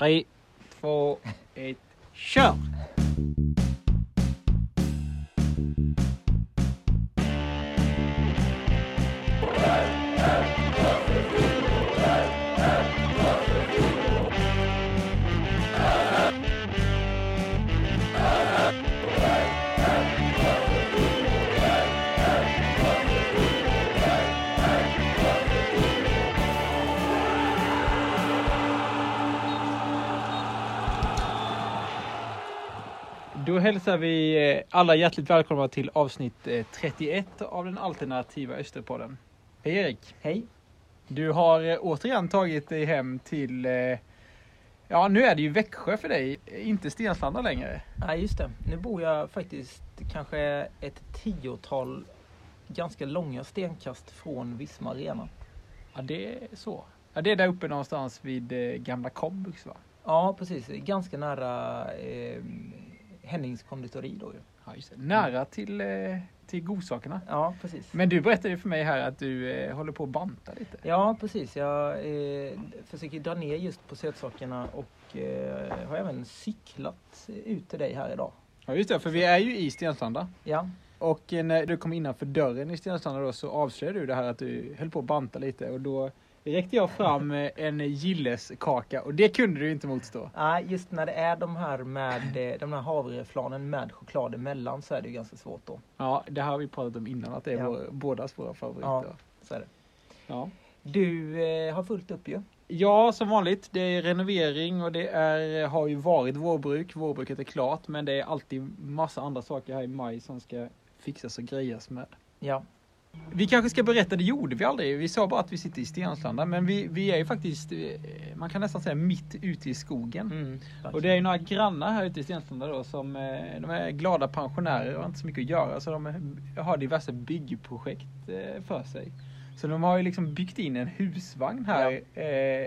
three, four, eight, show. Då hälsar vi eh, alla hjärtligt välkomna till avsnitt eh, 31 av den alternativa Österpodden. Hej Erik! Hej! Du har eh, återigen tagit dig hem till, eh, ja nu är det ju Växjö för dig, inte Stenslanda längre. Ja just det, nu bor jag faktiskt kanske ett tiotal ganska långa stenkast från Visma Arena. Ja det är så. Ja det är där uppe någonstans vid eh, gamla Cobbux va? Ja precis, ganska nära eh, Hennings konditori då ju. Ja, just det. Nära till, eh, till godsakerna. Ja precis. Men du berättade ju för mig här att du eh, håller på att banta lite. Ja precis, jag eh, försöker dra ner just på sötsakerna och eh, har även cyklat ut till dig här idag. Ja just det, för vi är ju i Stenslanda. Ja, Och eh, när du kom innanför dörren i Stenslanda då så avslöjade du det här att du höll på att banta lite och då räckte jag fram eh, en gilleskaka och det kunde du inte motstå. Nej, just när det är de här med eh, de här havreflanen med choklad emellan så är det ju ganska svårt då. Ja, det här har vi pratat om innan att det är Ja. vår, bådas våra favoriter. Ja. Ja. Så är det. Ja. Du eh, har fullt upp ju. ja, som vanligt. Det är renovering och det är, har ju varit vårbruk. Vårbruket är klart men det är alltid massa andra saker här i maj som ska fixas och grejas med. Ja. Vi kanske ska berätta, det gjorde vi aldrig. Vi sa bara att vi sitter i Stenslanda men vi, vi är ju faktiskt, eh, man kan nästan säga mitt ute i skogen. Mm, Och det är ju några grannar här ute i Stenslanda då som eh, de är glada pensionärer och har inte så mycket att göra så de har diverse byggprojekt eh, för sig. Så de har ju liksom byggt in en husvagn här. Eh,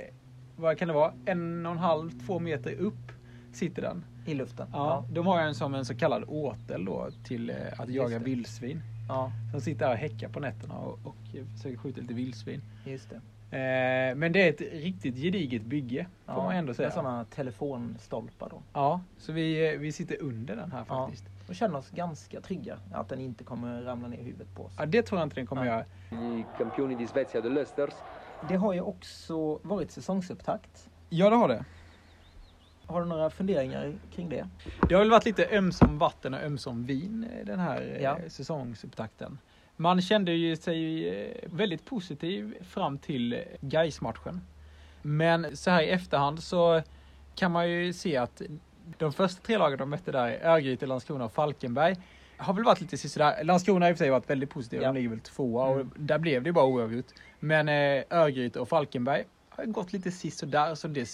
vad kan det vara? En och en halv, två meter upp sitter den. I luften. Ja, de har en som en så kallad åtel då till att Just jaga vildsvin. Ja, De sitter här och häckar på nätterna och, och försöker skjuta lite vildsvin. just det. Eh, men det är ett riktigt gediget bygge får Ja, man ändå säga. Med sådana telefonstolpar då. Ja, så vi, eh, vi sitter under den här Ja. faktiskt. Och känner oss ganska trygga att den inte kommer ramla ner i huvudet på oss. Ja, det tror jag inte den kommer Ja. göra. I campioni di Svezia dell'Östers. Det har ju också varit säsongsupptakt. Ja, det har det. Har du några funderingar kring det? Det har väl varit lite ömsom vatten och ömsom vin eh, den här eh, Ja. säsongsupptakten. Man kände ju sig eh, väldigt positiv fram till gais matchen Men så här i efterhand så kan man ju se att de första tre lagen de mötte där, Örgryte, Landskrona och Falkenberg, har väl varit lite sådär. Landskrona har i och för sig varit väldigt positiva, Ja. de ligger väl tvåa och Mm. där blev det ju bara oavgjort. Men eh, Örgryte och Falkenberg har gått lite sist och där så det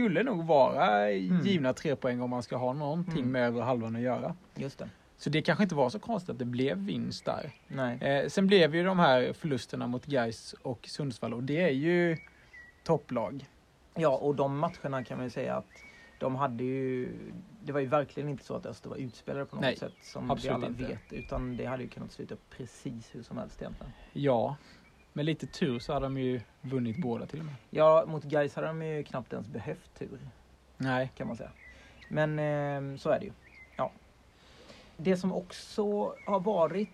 skulle nog vara givna tre poäng om man ska ha någonting Mm. med övre halvan att göra. Just det. Så det kanske inte var så konstigt att det blev vinst där. Nej. Eh, sen blev ju de här förlusterna mot Gais och Sundsvall och det är ju topplag. Ja, och de matcherna kan man ju säga att de hade ju... Det var ju verkligen inte så att Öster var utspelade på något Nej, sätt som vi alla vet. Utan det hade ju kunnat sluta precis hur som helst egentligen. Ja, med lite tur så hade de ju vunnit båda till och med. Ja, mot Gais hade de ju knappt ens behövt tur Nej, kan man säga. Men eh, så är det ju. Ja. Det som också har varit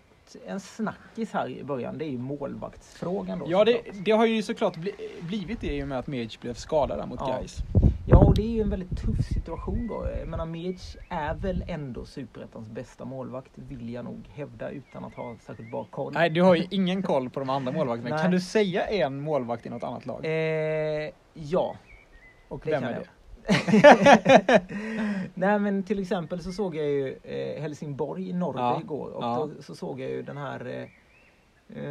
en snackis här i början det är ju målvaktsfrågan. Då, ja det, det har ju såklart bli, blivit det i och med att Medic blev skadad mot Ja. Gais. Och det är ju en väldigt tuff situation då. Jag menar, Miec är väl ändå superettans bästa målvakt, vill jag nog hävda utan att ha särskilt bra koll. Nej, du har ju ingen koll på de andra målvakterna. Nej. Kan du säga en målvakt i något annat lag? Eh, ja. Och det vem är jag. det? Nej men till exempel så såg jag ju eh, Helsingborg i Norge Ja, igår och ja. då så såg jag ju den här eh, eh,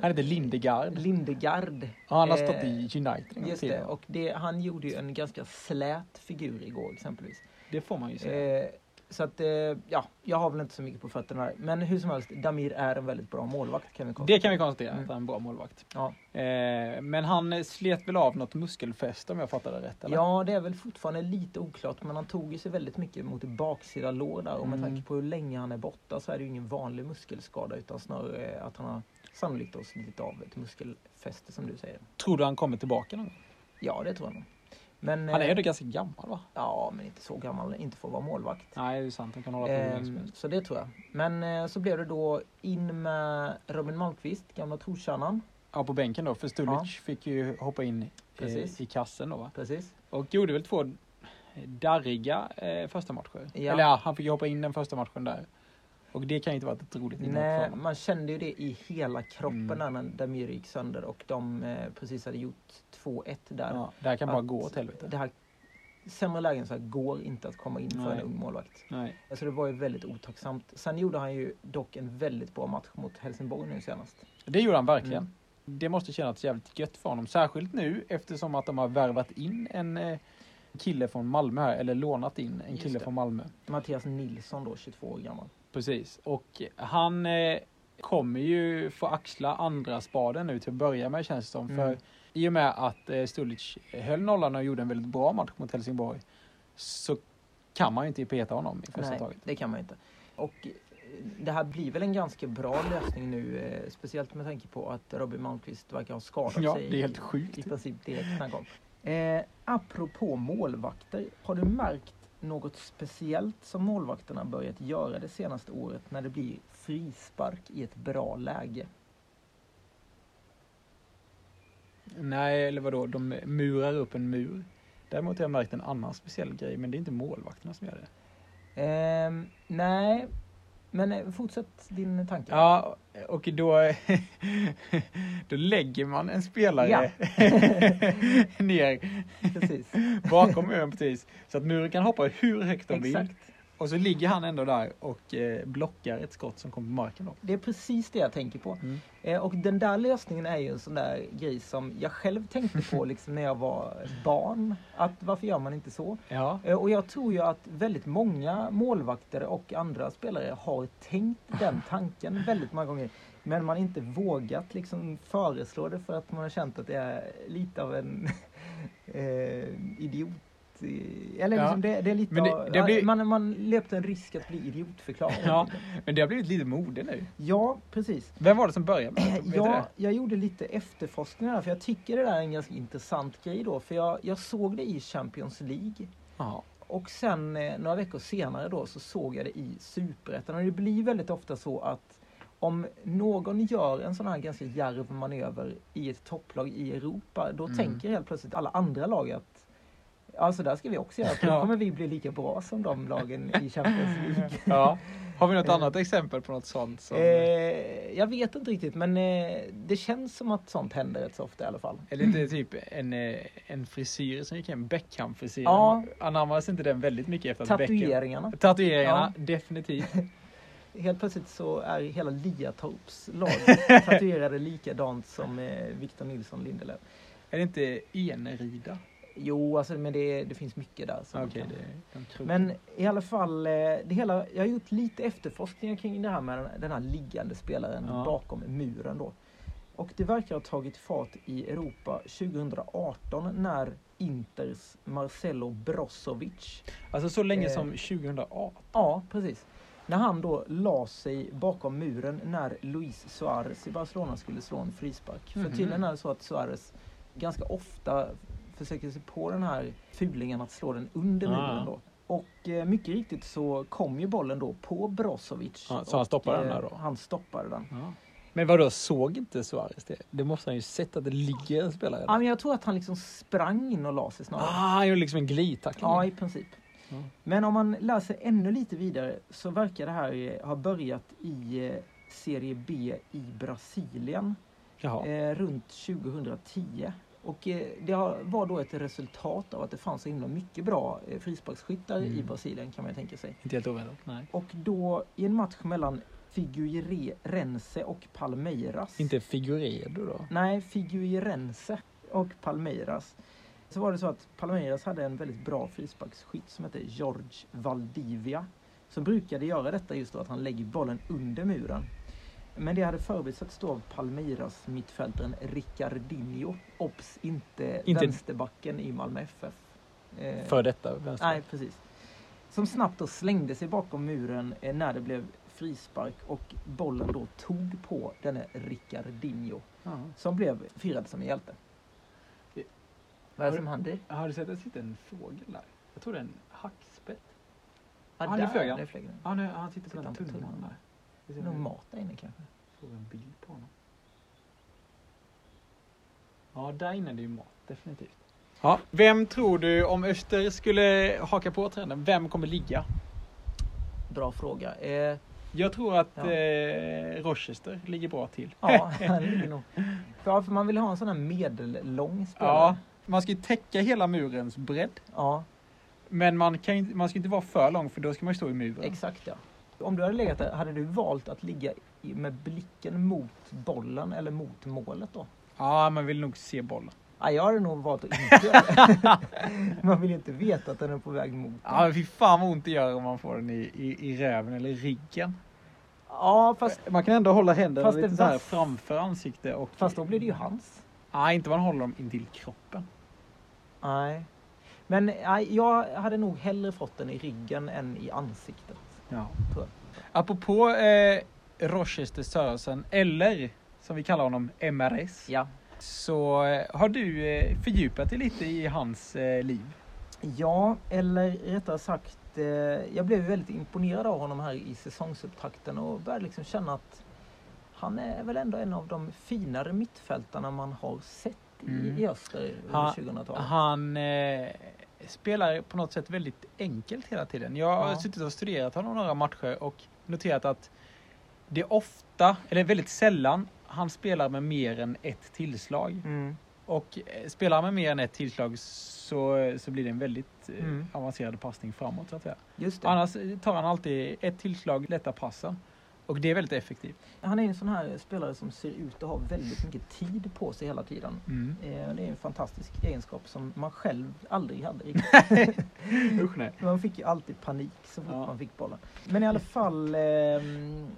Han heter Lindegard. Lindegard. Ja, han har Eh, stått i United Just det, och det, han gjorde ju en ganska slät figur igår exempelvis. Det får man ju säga. Eh, så att, eh, ja, jag har väl inte så mycket på fötterna. där. Men hur som helst, Damir är en väldigt bra målvakt kan vi konstatera. Det kan vi konstatera, Mm. att han är en bra målvakt. Ja. Eh, men han slet väl av något muskelfäste om jag fattade rätt? Eller? ja, det är väl fortfarande lite oklart, men han tog ju sig väldigt mycket mot baksida lår där. Och med Mm. tanke på hur länge han är borta så är det ju ingen vanlig muskelskada, utan snarare att han har sannolikt då slitit av ett muskelfäste som du säger. Tror du han kommer tillbaka någon gång? Ja, det tror jag nog. Men, Han är eh, ändå ganska gammal va? Ja, men inte så gammal, inte för att vara målvakt. Nej, det är sant. Han kan hålla på helst. så det tror jag. Men eh, så blev det då in med Robin Malmqvist, gamla trotjänaren. Ja, på bänken då. För Stulic Ja. fick ju hoppa in eh, i kassen då va? Precis. Och gjorde väl två darriga eh, första matcher. Ja. Eller ja, han fick ju hoppa in den första matchen där. Och det kan ju inte varit ett roligt för Nej, man kände ju det i hela kroppen Mm. när Damir gick sönder och de eh, precis hade gjort 2-1 där. Ja, det här kan bara gå åt helvete. Det här, sämre lägen så här går inte att komma in för en ung målvakt. Nej. Alltså det var ju väldigt otacksamt. Sen gjorde han ju dock en väldigt bra match mot Helsingborg nu senast. Det gjorde han verkligen. Mm. Det måste kännas jävligt gött för honom. Särskilt nu eftersom att de har värvat in en eh, kille från Malmö här. Eller lånat in en Just kille det. från Malmö. Mattias Nilsson då, 22 år gammal. Precis. Och han eh, kommer ju få axla andra spaden nu till att börja med känns det som. Mm. För i och med att eh, Stulic höll nollan och gjorde en väldigt bra match mot Helsingborg. Så kan man ju inte peta honom i första Nej, taget. det kan man ju inte. Och eh, det här blir väl en ganska bra lösning nu, eh, speciellt med tanke på att Robin Malmqvist verkar ha skadat Ja, sig det är helt i- sjukt. i princip direkt när han kom. Eh, apropå målvakter, har du märkt något speciellt som målvakterna börjat göra det senaste året när det blir frispark i ett bra läge? Nej, eller vadå? De murar upp en mur. Däremot har jag märkt en annan speciell grej, men det är inte målvakterna som gör det. Ehm, nej, men eh, fortsätt din tanke. Ja, och då, då lägger man en spelare Ja. ner Precis. bakom muren precis. Så att muren kan hoppa hur högt de vill. Exakt. Och så ligger han ändå där och eh, blockar ett skott som kommer på marken då. Det är precis det jag tänker på. Mm. Eh, och den där lösningen är ju en sån där grej som jag själv tänkte på liksom när jag var barn. Att varför gör man inte så? Ja. Eh, och jag tror ju att väldigt många målvakter och andra spelare har tänkt den tanken väldigt många gånger. Men man inte vågat liksom föreslå det för att man har känt att det är lite av en idiot. Eh, Eller Ja. liksom det, det är lite det- av, det blir- man, man löpte en risk att bli idiotförklarad. Ja. Men det har blivit lite mode nu. ja, precis. Vem var det som började med det? Ja, jag gjorde lite efterforskningar för jag tycker det där är en ganska intressant grej då. För jag, jag såg det i Champions League. Jaha. Och sen eh, några veckor senare då så såg jag det i Superettan. Och det blir väldigt ofta så att om någon gör en sån här ganska djärv manöver i ett topplag i Europa, då Mm. tänker helt plötsligt alla andra lag att Alltså där ska vi också göra, då Ja. kommer vi bli lika bra som de lagen i Champions League. Ja. Har vi något Eh. annat exempel på något sånt? Som, Eh, jag vet inte riktigt men eh, det känns som att sånt händer rätt så ofta i alla fall. Eller inte typ en, eh, en frisyr som gick hem, Beckham-frisyren. Ja. Anammades inte den väldigt mycket efter att Beckham... Tatueringarna. Tatueringarna, definitivt. Helt plötsligt så är hela Liatorps lag tatuerade likadant som eh, Victor Nilsson Lindelöf. Är det inte Enerida? Jo, alltså, men det, det finns mycket där. som kan- det Men i alla fall, eh, det hela, jag har gjort lite efterforskningar kring det här med den, här liggande spelaren Ja. bakom muren då. Och det verkar ha tagit fart i Europa 2018 när Inters Marcelo Brozovic Alltså så länge Eh. som 2018? Ja, precis. När han då la sig bakom muren när Luis Suarez i Barcelona skulle slå en frispark. Mhm. För tydligen är det så att Suarez ganska ofta försöker sig på den här fulingen att slå den under Ah. muren då. Och eh, mycket riktigt så kom ju bollen då på Brozovic. Ja, så han och, stoppade den eh, där då? Han stoppade den. Ja. Men vadå, såg inte Suarez det? Det måste han ju sett att det ligger en spelare Ja, där. men jag tror att han liksom sprang in och la sig snarare. Ah, han gjorde liksom en glidtackling. Ja, i princip. Ja. Men om man läser ännu lite vidare så verkar det här eh, ha börjat i eh, Serie B i Brasilien eh, runt 2010. Och eh, det var då ett resultat av att det fanns så himla mycket bra eh, frisparksskyttar i Mm. Brasilien kan man tänka sig. Inte helt oväntat. Nej. Och då i en match mellan Figueirense och Palmeiras. Inte Figueredo då? Nej, Figueirense och Palmeiras. Så var det så att Palmeiras hade en väldigt bra frisparksskytt som hette George Valdivia. Som brukade göra detta just då att han lägger bollen under muren. Men det hade förbisetts då av Palmeiras mittfältaren Ricardinho. Obs! Inte, Inte- vänsterbacken i Malmö FF. Eh, För detta vänster? Nej, precis. Som snabbt då slängde sig bakom muren eh, när det blev frispark och bollen då tog på denne Ricardinho Ja. som blev firad som en hjälte. Vad är det som händer? Har du sett att det sitter en fågel där? Jag tror det är en hackspett. Ja, Ja, nu flög han. där flög. Ja, nu, han sitter på den han tunnan? där. Det är nog mat där inne kanske. får en bild på honom. Ja, där inne är det ju mat, definitivt. Ja, vem tror du om Öster skulle haka på trenden? Vem kommer ligga? Bra fråga. Eh, Jag tror att Ja. eh, Rochester ligger bra till. ja, han ligger nog. För, för man vill ha en sån här medellång spelare. Ja, man ska ju täcka hela murens bredd. ja, Men man, kan man ska inte vara för lång för då ska man ju stå i muren. exakt ja. Om du hade legat där, hade du valt att ligga med blicken mot bollen eller mot målet då? Ja, man vill nog se bollen. Ja, jag hade nog valt att inte göra det. Man vill ju inte veta att den är på väg mot Ja, den. fy fan vad ont det gör om man får den i, i, i räven eller i ryggen. Ja, fast, Man kan ändå hålla händerna Fast lite det så här framför ansikte och... fast då blir det ju hans. Nej, inte man håller dem intill kroppen. Nej. Men nej, jag hade nog hellre fått den i ryggen än i ansiktet. Ja. Tror Apropå eh, Rochester Sörensen, eller som vi kallar honom, MRS. Ja. Så eh, har du eh, fördjupat dig lite i hans eh, liv. Ja, eller rättare sagt, eh, jag blev väldigt imponerad av honom här i säsongsupptakten och började liksom känna att han är väl ändå en av de finare mittfältarna man har sett i, Mm. i öster under Han- 2000-talet. Han eh, spelar på något sätt väldigt enkelt hela tiden. Jag har Ja. suttit och studerat honom några matcher och noterat att det är ofta, eller väldigt sällan, han spelar med mer än ett tillslag. Mm. Och eh, spelar han med mer än ett tillslag så, så blir det en väldigt eh, Mm. avancerad passning framåt så att säga. Annars tar han alltid ett tillslag, lätta passen. Och det är väldigt effektivt. Han är en sån här spelare som ser ut att ha väldigt mycket tid på sig hela tiden. Mm. Eh, Det är en fantastisk egenskap som man själv aldrig hade riktigt. Usch nej. Man fick ju alltid panik så fort Ja. man fick bollen. Men i alla fall, eh,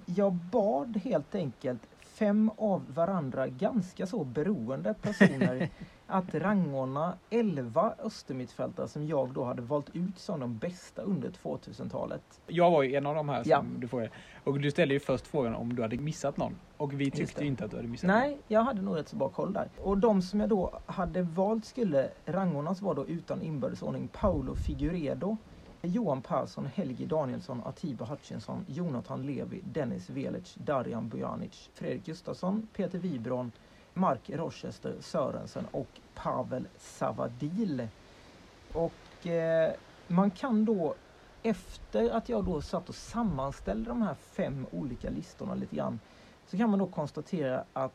jag bad helt enkelt fem av varandra ganska så beroende personer att rangordna 11 östermittfältare som jag då hade valt ut som de bästa under 2000-talet. Jag var ju en av de här som Ja. du frågade. Och du ställde ju först frågan om du hade missat någon. Och vi tyckte ju inte att du hade missat någon. Nej, jag hade nog rätt så bra koll där. Och de som jag då hade valt skulle rangordnas var då utan inbördesordning Paolo Figueredo, Johan Persson, Helge Danielsson, Atiba Hutchinson, Jonathan Levi, Dennis Velic, Darijan Bojanic, Fredrik Gustafsson, Peter Wibron, Mark Rochester Sörensen och Pavel Savadil. Och eh, man kan då efter att jag då satt och sammanställde de här fem olika listorna lite grann så kan man då konstatera att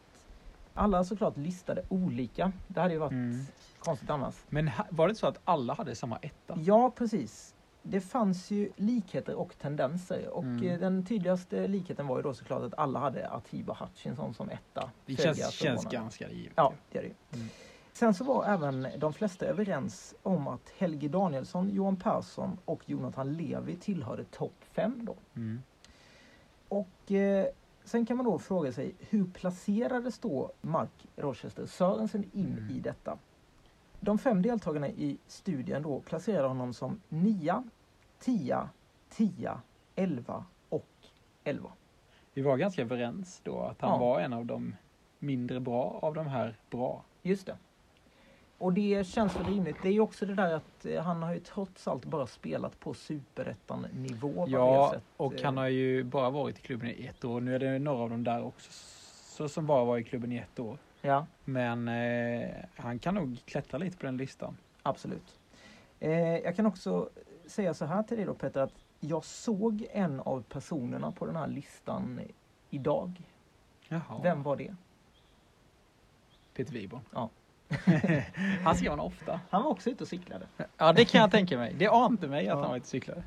alla såklart listade olika. Det hade ju varit Mm. konstigt annars. Men var det så att alla hade samma etta? Ja, precis. Det fanns ju likheter och tendenser och Mm. eh, den tydligaste likheten var ju då såklart att alla hade Atiba Hutchinson som etta. Det känns, känns ganska givet. Ja, det är det. Mm. Sen så var även de flesta överens om att Helge Danielsson, Johan Persson och Jonathan Levi tillhörde topp fem då. Mm. Och eh, sen kan man då fråga sig hur placerades då Mark Rochester Sörensen in Mm. i detta? De fem deltagarna i studien då placerade honom som nia, tia, tia, elva och elva. Vi var ganska överens då att han Ja. var en av de mindre bra av de här bra. Just det. Och det känns väl rimligt. Det är ju också det där att eh, han har ju trots allt bara spelat på superettan-nivå. Ja, och eh, han har ju bara varit i klubben i ett år. Nu är det några av dem där också så som bara var i klubben i ett år. Ja, Men eh, han kan nog klättra lite på den listan. absolut. Eh, jag kan också säga så här till dig då Peter, att jag såg en av personerna på den här listan idag. Jaha. Vem var det? Peter Wiborn. Ja. han ser man ofta. Han var också ute och cyklade. Ja, det kan jag tänka mig. Det ante mig att Ja. han var ute och cyklade.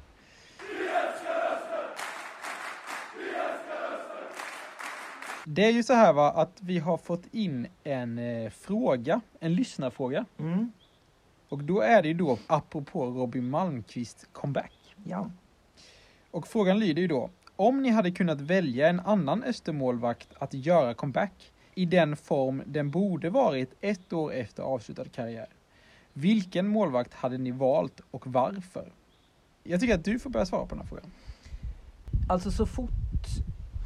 Det är ju så här va, att vi har fått in en eh, fråga, en lyssnarfråga. Mm. Och då är det ju då apropå Robin Malmqvist comeback. Ja. Och frågan lyder ju då, om ni hade kunnat välja en annan Östermålvakt att göra comeback i den form den borde varit ett år efter avslutad karriär. Vilken målvakt hade ni valt och varför? Jag tycker att du får börja svara på den här frågan. Alltså så fort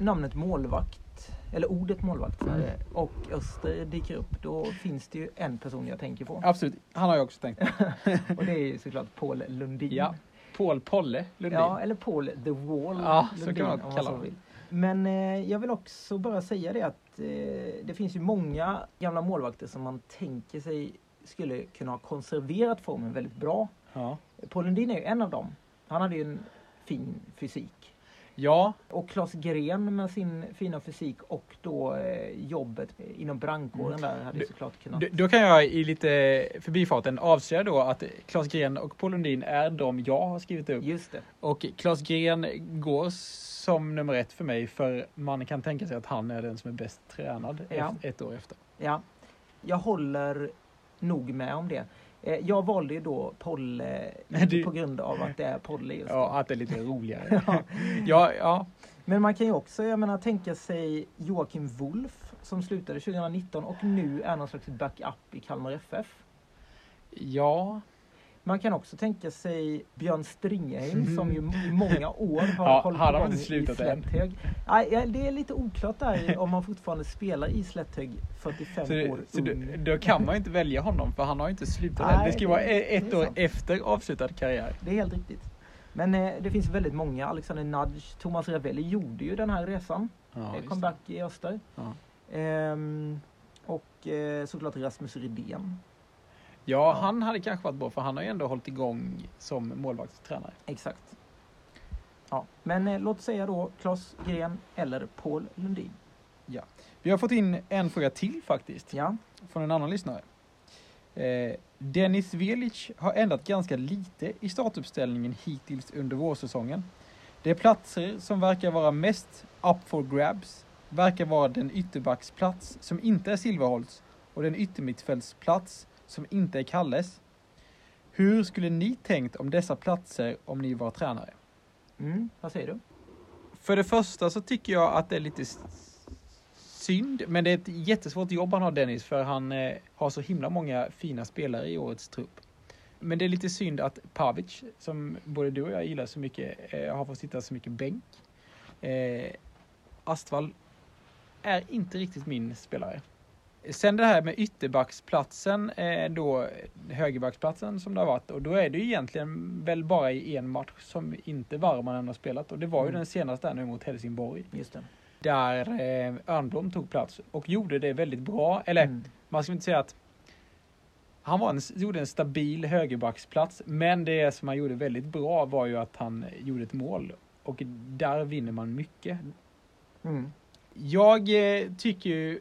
namnet målvakt målvakt, eller ordet målvakt snarare, och Öster dyker upp, då finns det ju en person jag tänker på. Absolut, han har jag också tänkt. Och det är ju såklart Paul Lundin. Ja. Paul Polle Lundin. Ja, eller Paul the Wall Ja, så Lundin, kan man kalla så honom. vill. Men eh, jag vill också bara säga det att eh, det finns ju många gamla målvakter som man tänker sig skulle kunna ha konserverat formen väldigt bra. Ja. Paul Lundin är ju en av dem. Han hade ju en fin fysik. Ja, Och Claes Gren med sin fina fysik och då eh, jobbet inom brandkåren där hade Du- såklart kunnat... då, då kan jag i lite förbifarten avslöja då att Claes Gren och Paul Lundin är de jag har skrivit upp. Just det. Och Claes Gren går som nummer ett för mig för man kan tänka sig att han är den som är bäst tränad Ja. ett, ett år efter. Ja, jag håller nog med om det. Eh, Jag valde ju då Polle Du- på grund av att det är Polle just Ja, då. att det är lite roligare. ja, ja, Men man kan ju också jag menar, tänka sig Joakim Wolf som slutade 2019 och nu är någon slags backup i Kalmar FF. ja. Man kan också tänka sig Björn Stringheim som ju i många år har Ja, hållit han har inte slutat i. Slätthög. Ja, det är lite oklart där om man fortfarande spelar i Slätthög 45 Så, år så ung. då, då kan man ju inte välja honom för han har ju inte slutat Nej, än. Det ska ju vara ett år sant. efter avslutad karriär. Det är helt riktigt. Men eh, det finns väldigt många. Alexander Nudge, Thomas Ravelli gjorde ju den här resan. Ja, eh, comeback i Öster. Ja. Ehm, och eh, såklart Rasmus Rydén. Ja, han hade kanske varit bra för han har ju ändå hållit igång som målvaktstränare. Exakt. Ja, men eh, låt säga då Claes Gren eller Paul Lundin. Vi har fått in en fråga till faktiskt. Ja, från en annan lyssnare. Eh, Dennis Velic har ändrat ganska lite i startuppställningen hittills under vårsäsongen. De platser som verkar vara mest up for grabs verkar vara den ytterbacksplats som inte är Silverholts och den yttermittfältsplats som inte är Kalles. Hur skulle ni tänkt om dessa platser om ni var tränare? mm, vad säger du? För det första så tycker jag att det är lite synd, men det är ett jättesvårt jobb han har Dennis, för han eh, har så himla många fina spelare i årets trupp. Men det är lite synd att Pavic, som både du och jag gillar så mycket, eh, har fått sitta så mycket bänk. Eh, Astvall är inte riktigt min spelare. Sen det här med ytterbacksplatsen, eh, då högerbacksplatsen som det har varit, och då är det ju egentligen väl bara i en match som inte Varmanen har spelat och det var ju Mm. den senaste nu mot Helsingborg. Just det. Där eh, Örnblom tog plats och gjorde det väldigt bra. Eller Mm. man ska inte säga att han var en, gjorde en stabil högerbacksplats, men det som han gjorde väldigt bra var ju att han gjorde ett mål och där vinner man mycket. Mm. Jag eh, tycker ju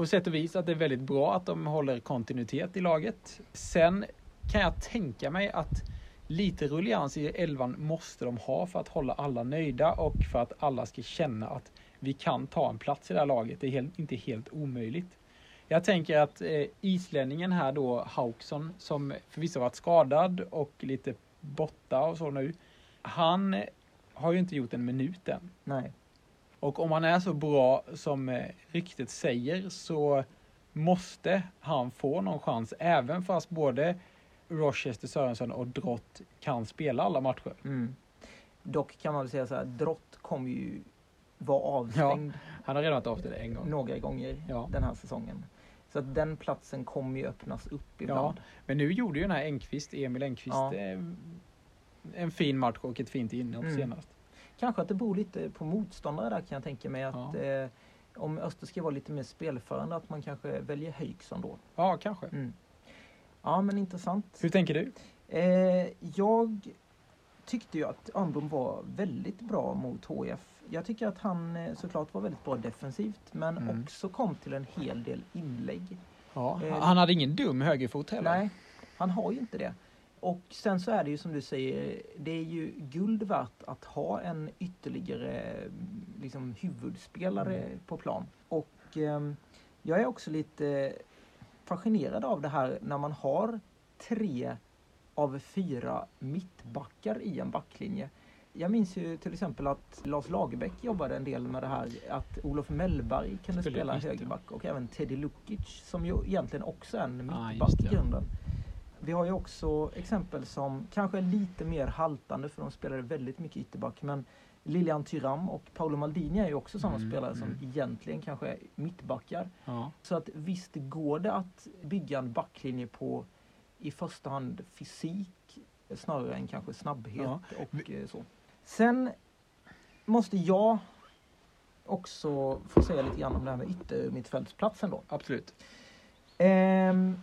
på sätt och vis att det är väldigt bra att de håller kontinuitet i laget. Sen kan jag tänka mig att lite rullians i elvan måste de ha för att hålla alla nöjda och för att alla ska känna att vi kan ta en plats i det här laget. Det är helt, inte helt omöjligt. Jag tänker att eh, islänningen här då, Hauksson, som förvisso varit skadad och lite borta och så nu. Han har ju inte gjort en minut än. Nej. Och om han är så bra som eh, ryktet säger så måste han få någon chans även fast både Rochester Sörensson och Drott kan spela alla matcher. Mm. Dock kan man väl säga så här, Drott kommer ju vara avstängd Han har redan varit avstängd en gång. några gånger Ja. den här säsongen. Så att den platsen kommer ju öppnas upp ibland. Men nu gjorde ju den här Engqvist, Emil Engqvist, Ja. eh, en fin match och ett fint inhopp Mm. senast. Kanske att det beror lite på motståndare där kan jag tänka mig. att Ja. eh, Om Öster ska vara lite mer spelförande att man kanske väljer Höjksson då. Ja, kanske. Mm. Ja men intressant. Hur tänker du? Eh, jag tyckte ju att Örnblom var väldigt bra mot HF. Jag tycker att han eh, såklart var väldigt bra defensivt men Mm. också kom till en hel del inlägg. Ja, Eh, han hade ingen dum högerfot heller. Nej, han har ju inte det. Och sen så är det ju som du säger, det är ju guld värt att ha en ytterligare liksom, huvudspelare Mm. på plan. Och ehm, jag är också lite fascinerad av det här när man har tre av fyra mittbackar i en backlinje. Jag minns ju till exempel att Lars Lagerbäck jobbade en del med det här att Olof Mellberg kunde spela högerback och även Teddy Lukic som ju egentligen också är en Ah, mittback just i grunden. Vi har ju också exempel som kanske är lite mer haltande för de spelade väldigt mycket ytterback. Men Lilian Tyram och Paolo Maldini är ju också sådana Mm, spelare som mm. egentligen kanske är mittbackar. Ja. Så att visst går det att bygga en backlinje på i första hand fysik snarare än kanske snabbhet Ja. och eh, så. Sen måste jag också få säga lite grann om det här med yttermittfältsplatsen då. Absolut. Ehm,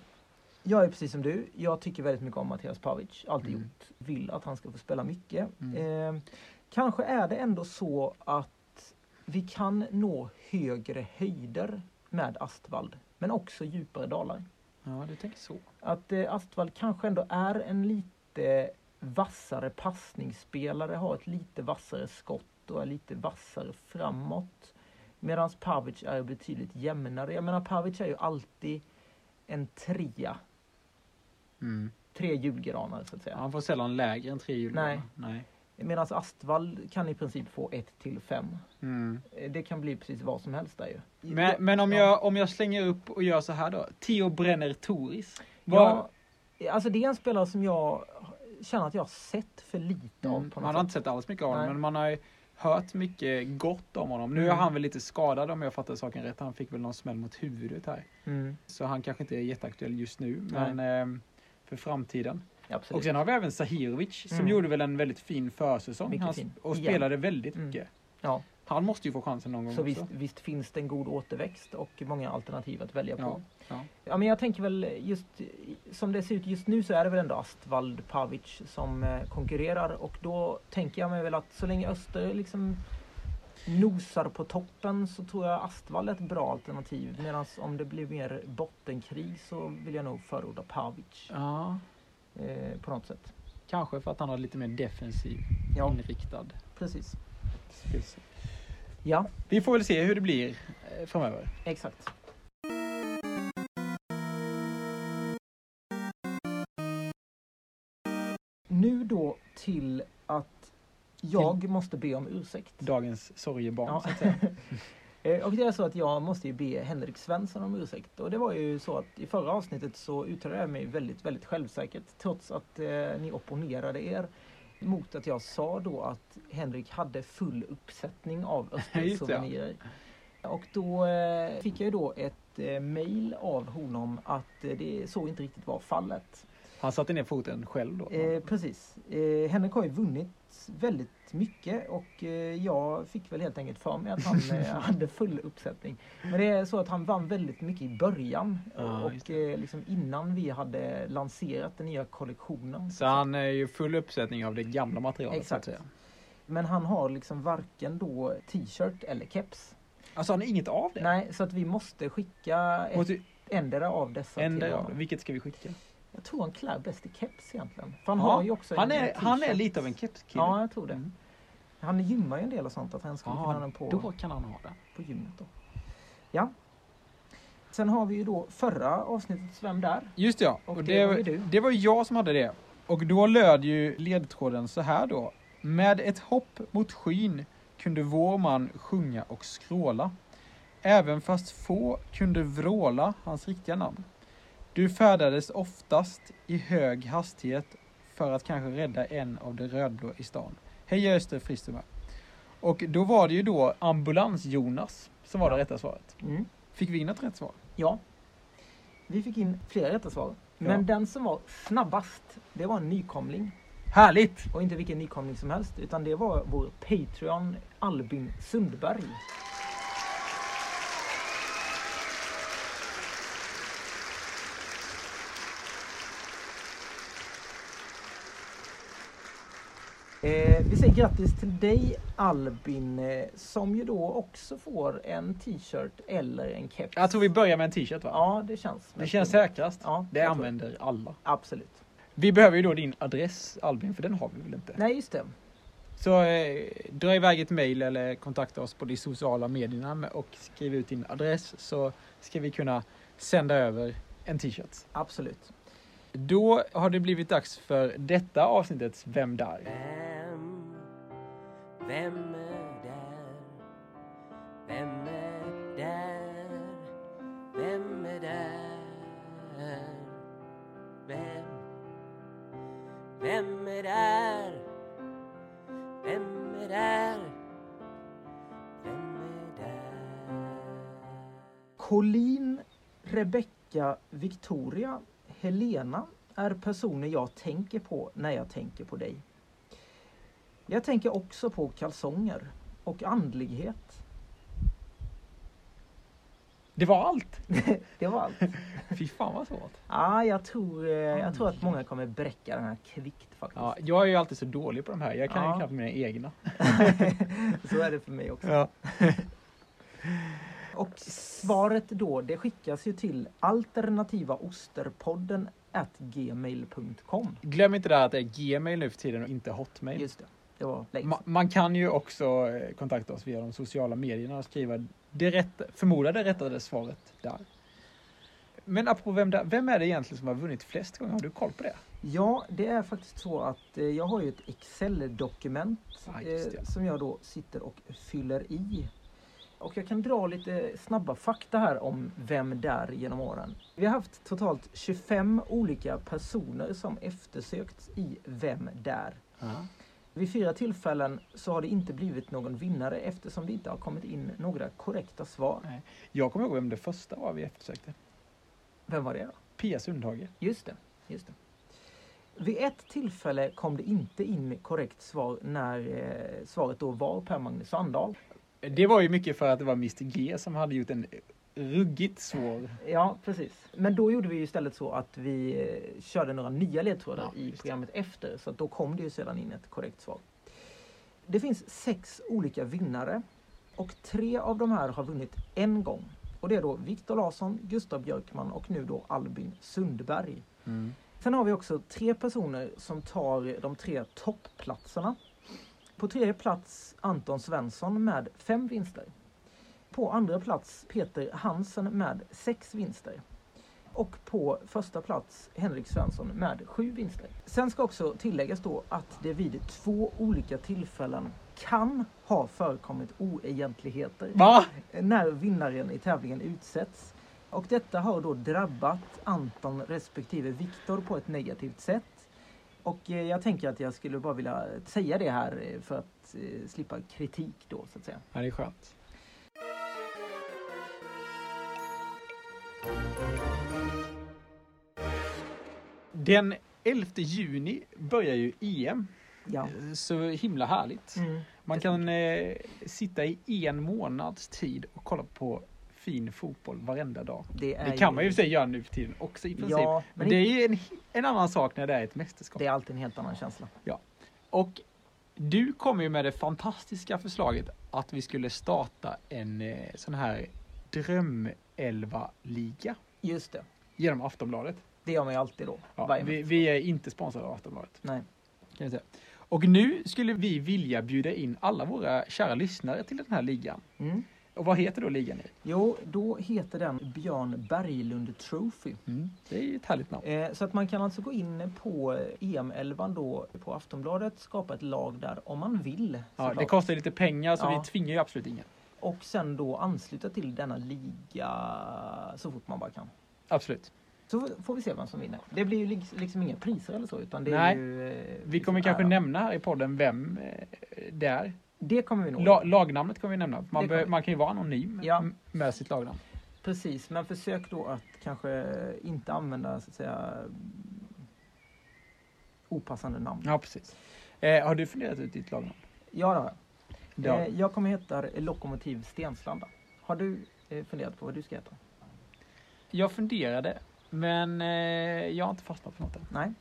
jag är precis som du. Jag tycker väldigt mycket om Mattias Pavic. Alltid Mm. gjort. Vill att han ska få spela mycket. Mm. Ehm, kanske är det ändå så att vi kan nå högre höjder med Astvald. Men också djupare dalar. Ja, du tänker så. Att eh, Astvald kanske ändå är en lite vassare passningsspelare. Har ett lite vassare skott och är lite vassare framåt. Medan Pavic är betydligt jämnare. Jag menar Pavic är ju alltid en trea. Mm. Tre julgranar så att säga. Han får sällan lägre än tre hjul. Nej. Nej. Medan Astvald kan i princip få 1 till 5. Mm. Det kan bli precis vad som helst där ju. Men, men om, Ja. jag, om jag slänger upp och gör så här då. Theo Brenner Toris. Ja, alltså det är en spelare som jag känner att jag har sett för lite av Mm, man har sätt. inte sett alls mycket av honom, men man har ju hört mycket gott om honom. Nu är Mm. han väl lite skadad om jag fattar saken rätt. Han fick väl någon smäll mot huvudet här. Mm, Så han kanske inte är jätteaktuell just nu, men ehm, för framtiden. absolut. Och sen har vi även Sahirovic som Mm. gjorde väl en väldigt fin försäsong. Mycket Han, fin. och Igen. spelade väldigt Mm. mycket. Ja. Han måste ju få chansen någon gång Så också. visst, visst finns det en god återväxt och många alternativ att välja på. Ja, ja. Ja, men jag tänker väl just som det ser ut just nu så är det väl ändå Astvald Pavic som eh, konkurrerar och då tänker jag mig väl att så länge Öster liksom nosar på toppen så tror jag Astvald är ett bra alternativ. Medan om det blir mer bottenkrig så vill jag nog förorda Pavic ja, eh, på något sätt. kanske för att han har lite mer defensiv Ja, inriktad precis. spelstil. Ja, Vi får väl se hur det blir eh, framöver. exakt. Jag måste be om ursäkt. Dagens sorgebarn Ja. så att säga. Eh, Och det är så att jag måste ju be Henrik Svensson om ursäkt. Och det var ju så att i förra avsnittet så uttalade jag mig väldigt, väldigt självsäkert. Trots att eh, ni opponerade er mot att jag sa då att Henrik hade full uppsättning av. Östersouvenirer. Och då eh, fick jag ju då ett eh, mail av honom att eh, det så inte riktigt var fallet. Han satte ner foten själv då. Eh, precis. Eh, Henrik har ju vunnit väldigt mycket och eh, jag fick väl helt enkelt för mig att han eh, hade full uppsättning. Men det är så att han vann väldigt mycket i början Ja, just och eh, liksom innan vi hade lanserat den nya kollektionen. Så han är ju full uppsättning av det gamla materialet Exakt. så att säga. Men han har liksom varken då t-shirt eller keps. Alltså han har inget av det? Nej, så att vi måste skicka ett, Måste, ändera av dessa ändra till honom. Vilket ska vi skicka? Jag tror han klär bäst i keps egentligen. För han Ja, har ju också Han är, han är lite av en kepskille. Ja, jag tror det. Mm. Han gymmar ju en del och sånt, att han skulle kunna ha Ja, den på, då kan han ha det. på gymmet då. Ja. Sen har vi ju då förra avsnittets Vem där? Just ja, Och och det det, var ju du. det var jag som hade det. Och då löd ju ledtråden så här då. Med ett hopp mot skyn kunde vår man sjunga och skråla. Även fast få kunde vråla hans riktiga namn. Du färdades oftast i hög hastighet för att kanske rädda en av de rödblå i stan. Heja Öster Fristerberg. Och då var det ju då Ambulans-Jonas som var det rätta svaret. Mm. Fick vi in ett rätt svar? Ja. Vi fick in flera rätta svar. Men Ja. den som var snabbast, det var en nykomling. Härligt! Och inte vilken nykomling som helst, utan det var vår Patreon Albin Sundberg. Eh, vi säger grattis till dig Albin, eh, som ju då också får en t-shirt eller en keps. Jag tror vi börjar med en t-shirt va? Ja, det känns. Det känns säkrast. Ja, det använder alla. Absolut. Vi behöver ju då din adress Albin, för den har vi väl inte? Nej, just det. Så eh, dra iväg ett mail eller kontakta oss på de sociala medierna med- och skriv ut din adress så ska vi kunna sända över en t-shirt. Absolut. Då har det blivit dags för detta avsnittets Vem där? Vem är där? Vem är där? Vem är där? Vem? Vem är där? Vem är där? Vem är där? Colleen, Rebecca, Victoria, Helena är personer jag tänker på när jag tänker på dig. Jag tänker också på kalsonger och andlighet. Det var allt! Det var allt. Fy fan vad svårt. Ja, jag tror, eh, jag tror att många kommer bräcka den här kvickt faktiskt. Ja, jag är ju alltid så dålig på de här. Jag kan Ja. ju knappt mina egna. Så är det för mig också. Ja. Och svaret då, det skickas ju till alternativaosterpodden at gmail.com. Glöm inte där att det är Gmail nu för tiden och inte Hotmail. Just det, det var länge Ma- sedan. man kan ju också eh, kontakta oss via de sociala medierna och skriva det rätta, förmodade rättade svaret där. Men apropå vem, där, vem är det egentligen som har vunnit flest gånger? Har du koll på det? Ja, det är faktiskt så att eh, jag har ju ett Excel-dokument det. eh, som jag då sitter och fyller i. Och jag kan dra lite snabba fakta här om vem där genom åren. Vi har haft totalt 25 olika personer som eftersökts i Vem där? Vid fyra tillfällen så har det inte blivit någon vinnare eftersom det inte har kommit in några korrekta svar. Jag kommer ihåg vem det första var vi eftersökte. Vem var det då? Pia Sundhage. Just det, just det. Vid ett tillfälle kom det inte in korrekt svar när eh, svaret då var Per Magnus Sandahl. Det var ju mycket för att det var Mr G som hade gjort en ruggigt svår... Ja, precis. Men då gjorde vi istället så att vi eh, körde några nya ledtrådar Ja, i det. programmet efter. Så då kom det ju sedan in ett korrekt svar. Det finns sex olika vinnare och tre av de här har vunnit en gång. Och det är då Viktor Larsson, Gustav Björkman och nu då Albin Sundberg. Sen har vi också tre personer som tar de tre toppplatserna. På tredje plats Anton Svensson med fem vinster. På andra plats Peter Hansen med sex vinster. Och på första plats Henrik Svensson med sju vinster. Sen ska också tilläggas då att det vid två olika tillfällen kan ha förekommit oegentligheter Va? när vinnaren i tävlingen utsätts. Och detta har då drabbat Anton respektive Viktor på ett negativt sätt. Och eh, jag tänker att jag skulle bara vilja säga det här eh, för att eh, slippa kritik då så att säga. Ja, det är skönt. Den 11 juni börjar ju EM. Ja. Så himla härligt. Mm. Man kan eh, sitta i en månads tid och kolla på fin fotboll varenda dag. Det, Det kan man ju och för sig göra nu för tiden också i princip. Ja, men det är ju en, en annan sak när det är ett mästerskap. det är alltid en helt annan känsla. Och du kom ju med det fantastiska förslaget att vi skulle starta en eh, sån här drömelva-liga Just det. genom Aftonbladet. Det gör man ju alltid då. Ja, vi, vi är inte sponsrade av Aftonbladet. Nej. Kan säga. Och nu skulle vi vilja bjuda in alla våra kära lyssnare till den här ligan. Mm. Och vad heter då ligan? Jo, då heter den Björn Berglund Trophy. Det är ju ett härligt namn. Eh, så att man kan alltså gå in på EM11 då på Aftonbladet, skapa ett lag där om man vill. Ja, det kostar lite pengar så Ja. vi tvingar ju absolut ingen. Och sen då ansluta till denna liga så fort man bara kan. Absolut. Så får vi se vem som vinner. Det blir ju liks- liksom inga priser eller så utan det Nej. är ju... eh, Vi kommer liksom kanske ära. nämna här i podden vem eh, det är. Det kommer vi nog. La, lagnamnet kommer vi nämna. Man, bör, man kan ju vara anonym Ja. med sitt lagnamn. Precis, men försök då att kanske inte använda så att säga opassande namn. Ja, precis. Eh, har du funderat ut ditt lagnamn? Ja, det har jag. Ja. Eh, jag kommer heta Lokomotiv Stenslanda. Har du eh, funderat på vad du ska heta? Jag funderade, men eh, jag har inte fastnat för något än. Nej?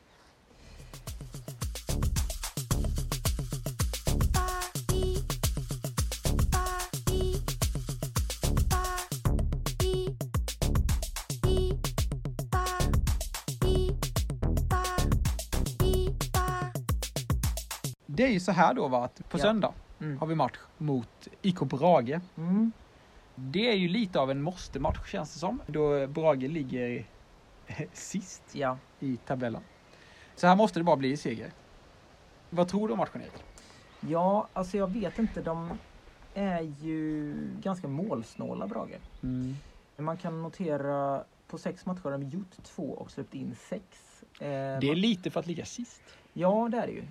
Det är ju så här då va, att på Ja. söndag Mm. har vi match mot IK Brage. Mm. Det är ju lite av en måste-match känns det som. Då Brage ligger sist Ja. i tabellen. Så här måste det bara bli seger. Vad tror du om matchen Erik? ja, alltså jag vet inte. De är ju ganska målsnåla, Brage. Man kan notera på sex matcher har de gjort två och släppt in sex. Eh, Det är lite för att ligga sist. Ja, det är det ju.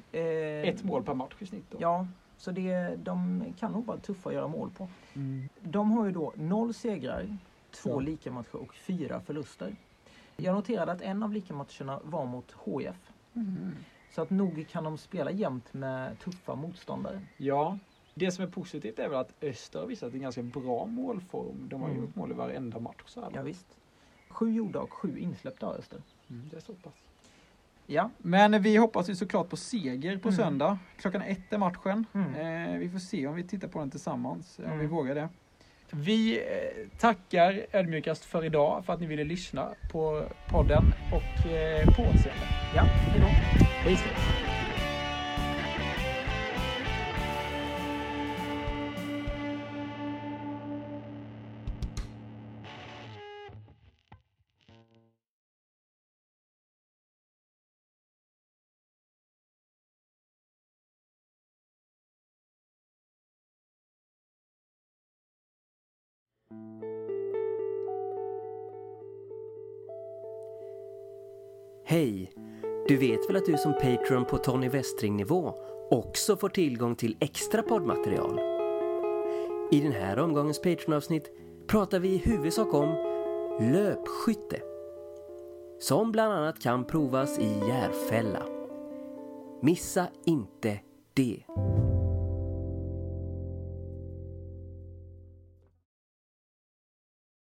Eh, Ett mål per match i snitt då. Ja, så det, de kan nog vara tuffa att göra mål på. Mm. De har ju då noll segrar, två Ja. lika matcher och fyra förluster. Jag noterade att en av lika matcherna var mot HIF. Så att nog kan de spela jämt med tuffa motståndare. Ja, det som är positivt är väl att Öster har visat en ganska bra målform. De har Mm. gjort mål i varenda match så här Ja, visst. Sju gjorda och sju insläppta har Öster. Mm, det är så pass. Ja, Men vi hoppas ju såklart på seger på Mm. söndag. Klockan ett är matchen. Mm. Eh, vi får se om vi tittar på den tillsammans, om Mm. vi vågar det. Vi eh, tackar ödmjukast för idag, för att ni ville lyssna på podden och eh, på återseende. ja, hejdå. Vi ses! Du vet väl att du som Patreon på Tony Westring-nivå också får tillgång till extra poddmaterial? I den här omgångens Patreon-avsnitt pratar vi i huvudsak om löpskytte. Som bland annat kan provas i Järfälla. Missa inte det!